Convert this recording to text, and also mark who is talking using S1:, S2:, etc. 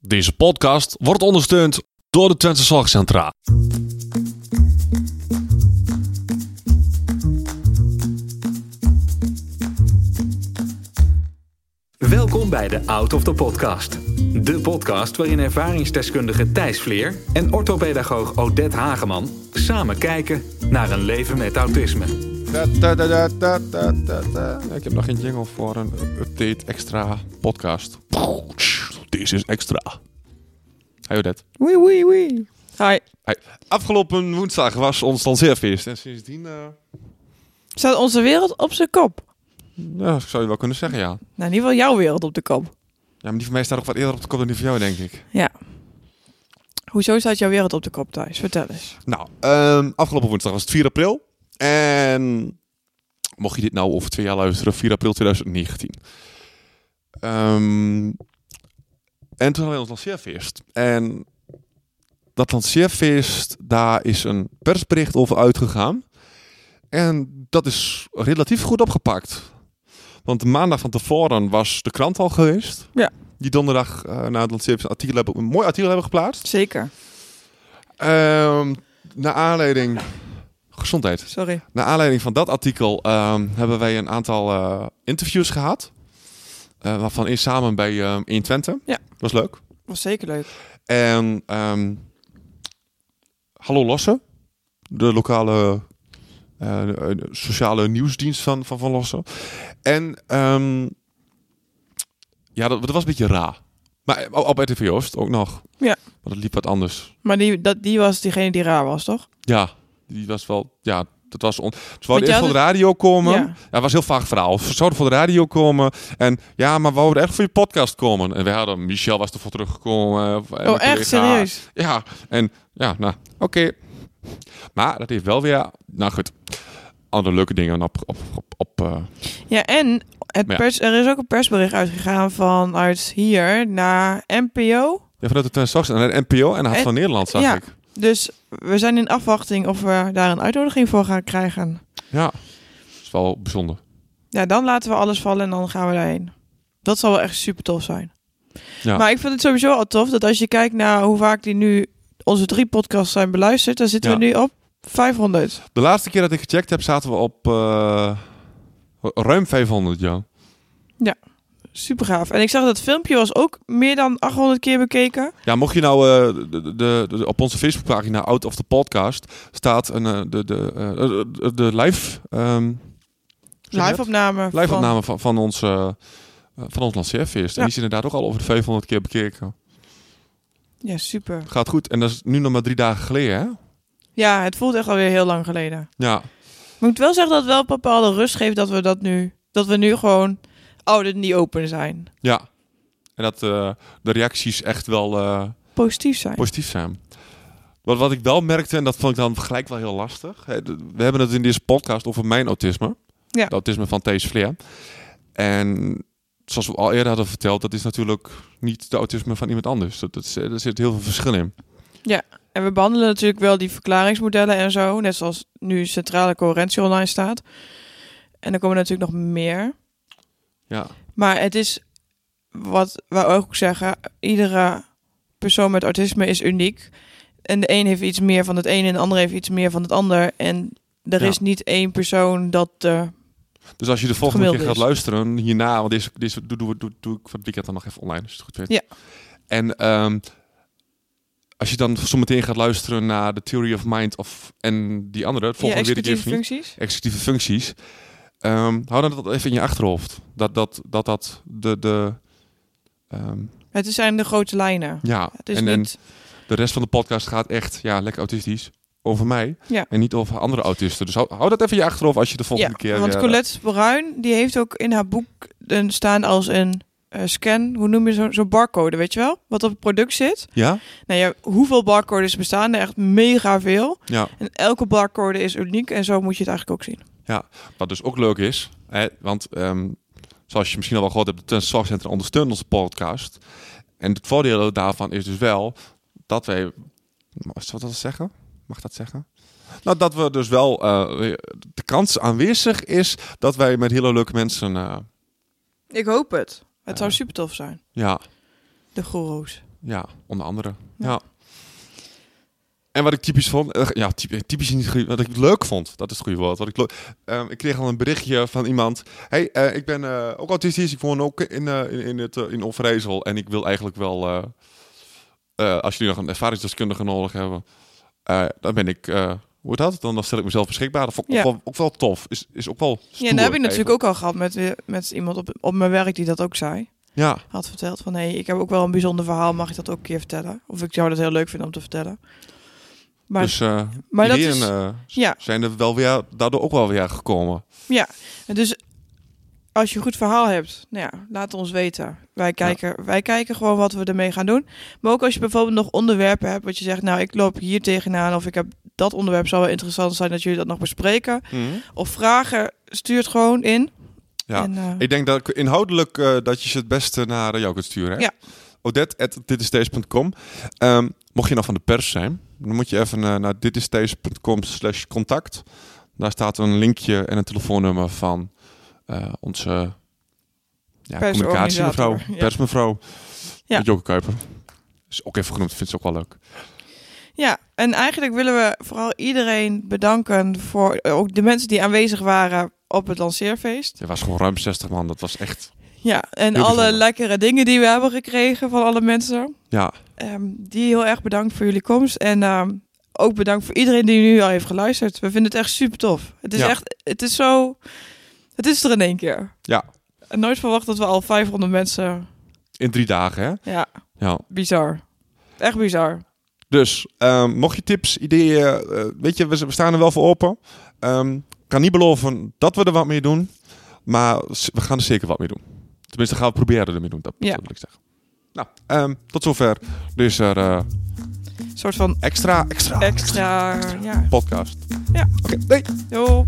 S1: Deze podcast wordt ondersteund door de Twente Zorgcentra.
S2: Welkom bij de Out of the Podcast. De podcast waarin ervaringsdeskundige Thijs Vleer en orthopedagoog Odette Hageman samen kijken naar een leven met autisme.
S3: Da, da, da, da, da, da, da, da. Ik heb nog geen jingle voor een update extra podcast.
S1: Deze is extra.
S3: Hey Odette.
S4: Wee wee wee. Hi.
S3: Afgelopen woensdag was ons lanceerfeest. En sindsdien, eh
S4: Staat onze wereld op zijn kop?
S3: ja, ik zou je wel kunnen zeggen, ja.
S4: Nou, in ieder geval jouw wereld op de kop.
S3: Ja, maar die van mij staat nog wat eerder op de kop dan die van jou, denk ik.
S4: Ja. Hoezo staat jouw wereld op de kop thuis? Vertel eens.
S3: Nou, ehm, afgelopen woensdag was het 4 april. En mocht je dit nou over twee jaar luisteren, 4 april 2019. Ehm, en toen hadden we ons lanceerfeest. En dat lanceerfeest, daar is een persbericht over uitgegaan. En dat is relatief goed opgepakt. Want de maandag van tevoren was de krant al geweest.
S4: Ja.
S3: Die donderdag eh, na het lanceerfeest een, artikel hebben, een mooi artikel hebben geplaatst.
S4: Zeker.
S3: Ehm naar aanleiding... Gezondheid.
S4: Sorry.
S3: Naar aanleiding van dat artikel ehm, hebben wij een aantal eh, interviews gehad. Eh, waarvan één samen bij ehm 1 Twente.
S4: Ja.
S3: Was leuk.
S4: Was zeker leuk.
S3: En ehm, Hallo Lossen. De lokale eh, de sociale nieuwsdienst van Van, van Lossen. En ehm, ja, dat, dat was een beetje raar. Maar op, op RTV Oost ook nog.
S4: Ja.
S3: Maar dat liep wat anders.
S4: Maar die, dat, die was diegene die raar was, toch?
S3: Ja, die was wel. Ja, dat was. On... Ze
S4: jij
S3: eerst voor de radio komen. Ja. Het was heel vaag verhaal. Ze zouden voor de radio komen. En ja, maar we wouden echt voor je podcast komen. En we hadden. Michel was ervoor teruggekomen. eh,
S4: Oh, echt? Serieus?
S3: Ja, en ja, nou, oké. Maar dat heeft wel weer. Nou goed. Andere leuke dingen op. op, op, op eh,
S4: Ja, en het
S3: ja.
S4: pers, er is ook een persbericht uitgegaan vanuit hier naar NPO.
S3: ja, vanuit de Twente en de NPO en de Hart van Nederland, zag
S4: ja.
S3: ik.
S4: Dus we zijn in afwachting of we daar een uitnodiging voor gaan krijgen.
S3: Ja, dat is wel bijzonder.
S4: Ja, dan laten we alles vallen en dan gaan we daarheen. Dat zal wel echt super tof zijn.
S3: Ja.
S4: Maar ik vind het sowieso al tof dat als je kijkt naar hoe vaak die nu onze drie podcasts zijn beluisterd, dan zitten
S3: Ja.
S4: we nu op 500.
S3: De laatste keer dat ik gecheckt heb, zaten we op eh, ruim 500, ja.
S4: Super gaaf. En ik zag dat het filmpje was ook meer dan 800 keer bekeken.
S3: Ja, mocht je nou eh, de, de, de- op onze Facebookpagina Out of the Podcast staat een, eh, de, de, eh, de, de live, dat?
S4: Live-opname.
S3: live
S4: van-
S3: opname van, van, ons, van ons lanceerfeest. En die is inderdaad ook al over de 500 keer bekeken.
S4: Ja, super.
S3: Gaat goed. En dat is nu nog maar drie dagen geleden, hè?
S4: Ja, het voelt echt alweer heel lang geleden.
S3: Ja.
S4: Maar ik moet wel zeggen dat het wel bepaalde rust geeft dat we dat nu, dat we nu gewoon ouder niet open zijn.
S3: Ja. En dat eh, de reacties echt wel eh,
S4: Positief zijn.
S3: positief zijn. Wat, wat ik wel merkte, en dat vond ik dan gelijk wel heel lastig. We hebben het in deze podcast over mijn autisme.
S4: Ja.
S3: Het autisme van Thees Vleer. En zoals we al eerder hadden verteld, dat is natuurlijk niet de autisme van iemand anders. Dat, dat, er zit heel veel verschil in.
S4: En we behandelen natuurlijk wel die verklaringsmodellen en zo. Net zoals nu centrale coherentie online staat. En er komen natuurlijk nog meer.
S3: Ja.
S4: Maar het is wat we ook zeggen: iedere persoon met autisme is uniek. En de een heeft iets meer van het een en de ander heeft iets meer van het ander. En er
S3: Ja.
S4: is niet één persoon dat. eh,
S3: Dus als je de volgende keer gaat
S4: is.
S3: luisteren, hierna, want deze, deze doe, doe, doe, doe ik van het weekend dan nog even online, als je het goed weet.
S4: Ja.
S3: En ehm, als je dan zometeen gaat luisteren naar de Theory of Mind of, en die andere, het volgende
S4: executieve
S3: even niet.
S4: functies.
S3: executieve functies. Ehm, hou dat even in je achterhoofd. Dat dat, dat, dat de, de, ehm,
S4: Het zijn de grote lijnen.
S3: ja,
S4: Het is
S3: en, en
S4: niet.
S3: de rest van de podcast gaat echt, ja, lekker autistisch. Over mij
S4: Ja.
S3: en niet over andere autisten. Dus hou, hou dat even in je achterhoofd als je de volgende
S4: Ja,
S3: keer...
S4: want
S3: eh,
S4: Colette Bruin die heeft ook in haar boek een staan als een eh, scan. Hoe noem je zo'n zo barcode, weet je wel? Wat op het product zit.
S3: Ja?
S4: Nou ja, hoeveel barcodes bestaan er? Echt mega veel.
S3: Ja.
S4: En elke barcode is uniek en zo moet je het eigenlijk ook zien.
S3: Wat dus ook leuk is, hè, want ehm, zoals je misschien al wel gehoord hebt, Twente Zorgcentrum ondersteunt onze podcast. En het voordeel daarvan is dus wel dat wij, wat dat zeggen? Mag dat zeggen? Nou, dat we dus wel eh, de kans aanwezig is dat wij met hele leuke mensen, eh,
S4: Ik hoop het. Het zou
S3: Ja.
S4: super tof zijn.
S3: ja,
S4: De goeroes.
S3: Ja, onder andere.
S4: Ja.
S3: Ja. En wat ik typisch vond, eh, ja, typ- typisch niet goed, wat ik leuk vond, dat is het goede woord. Wat ik, leuk- Ehm, ik kreeg al een berichtje van iemand. Hey, eh, ik ben eh, ook autistisch, ik woon ook in, eh, in, in, het, eh, in Overijssel en ik wil eigenlijk wel, eh, eh, als jullie nog een ervaringsdeskundige nodig hebben, eh, dan ben ik, eh, hoe heet dat? Dan, dan stel ik mezelf beschikbaar. Dat vond ik
S4: Ja.
S3: ook, wel, ook wel tof. Is, is ook wel
S4: Ja, dat heb ik natuurlijk ook al gehad met, met iemand op, op mijn werk die dat ook zei.
S3: Ja,
S4: Had verteld van, hé, hey, ik heb ook wel een bijzonder verhaal, mag ik dat ook een keer vertellen? Of ik zou dat heel leuk vinden om te vertellen. Maar
S3: dus eh
S4: maar dat
S3: ideeën,
S4: is-
S3: eh,
S4: ja,
S3: zijn er wel weer, daardoor ook wel weer gekomen.
S4: ja. Dus als je een goed verhaal hebt, nou ja, laat ons weten. Wij kijken, wij kijken gewoon wat we ermee gaan doen. Maar ook als je bijvoorbeeld nog onderwerpen hebt, wat je zegt, nou, ik loop hier tegenaan of ik heb dat onderwerp zou wel interessant zijn dat jullie dat nog bespreken. Of vragen, stuur het gewoon in.
S3: Ja.
S4: En, eh,
S3: Ik denk dat ik inhoudelijk dat je ze het beste naar jou kunt sturen. Hè?
S4: Ja.
S3: Odette.ditisdays.com Ehm Mocht je nog van de pers zijn, dan moet je even eh, naar ditisdays.com slash contact. Daar staat een linkje en een telefoonnummer van eh, onze ja, communicatiemevrouw,
S4: ja.
S3: persmevrouw,
S4: Ja.
S3: Joke Kuiper. Is ook even genoemd, vindt ze ook wel leuk.
S4: Ja, en eigenlijk willen we vooral iedereen bedanken voor eh, ook de mensen die aanwezig waren op het lanceerfeest.
S3: Je was gewoon ruim 60 man, dat was echt...
S4: Ja, en
S3: Heel
S4: alle
S3: bijzonder.
S4: lekkere dingen die we hebben gekregen van alle mensen.
S3: Ja,
S4: Ehm, die heel erg bedankt voor jullie komst. En ehm, ook bedankt voor iedereen die nu al heeft geluisterd. We vinden het echt super tof. Het is
S3: Ja.
S4: echt, het is zo, het is er in één keer.
S3: ja,
S4: En nooit verwacht dat we al 500 mensen,
S3: in drie dagen hè.
S4: ja,
S3: Ja.
S4: bizar. Echt bizar.
S3: Dus ehm, mocht je tips, ideeën, eh, weet je, we, we staan er wel voor open. Kan niet beloven dat we er wat mee doen, maar we gaan er zeker wat mee doen. Tenminste, gaan we proberen ermee doen. Dat,
S4: Ja.
S3: dat wil ik zeggen. Nou, ehm, tot zover. Dus er eh,
S4: Een soort van
S3: extra, extra,
S4: extra, ja.
S3: podcast.
S4: Ja.
S3: Oké, nee.
S4: Jo.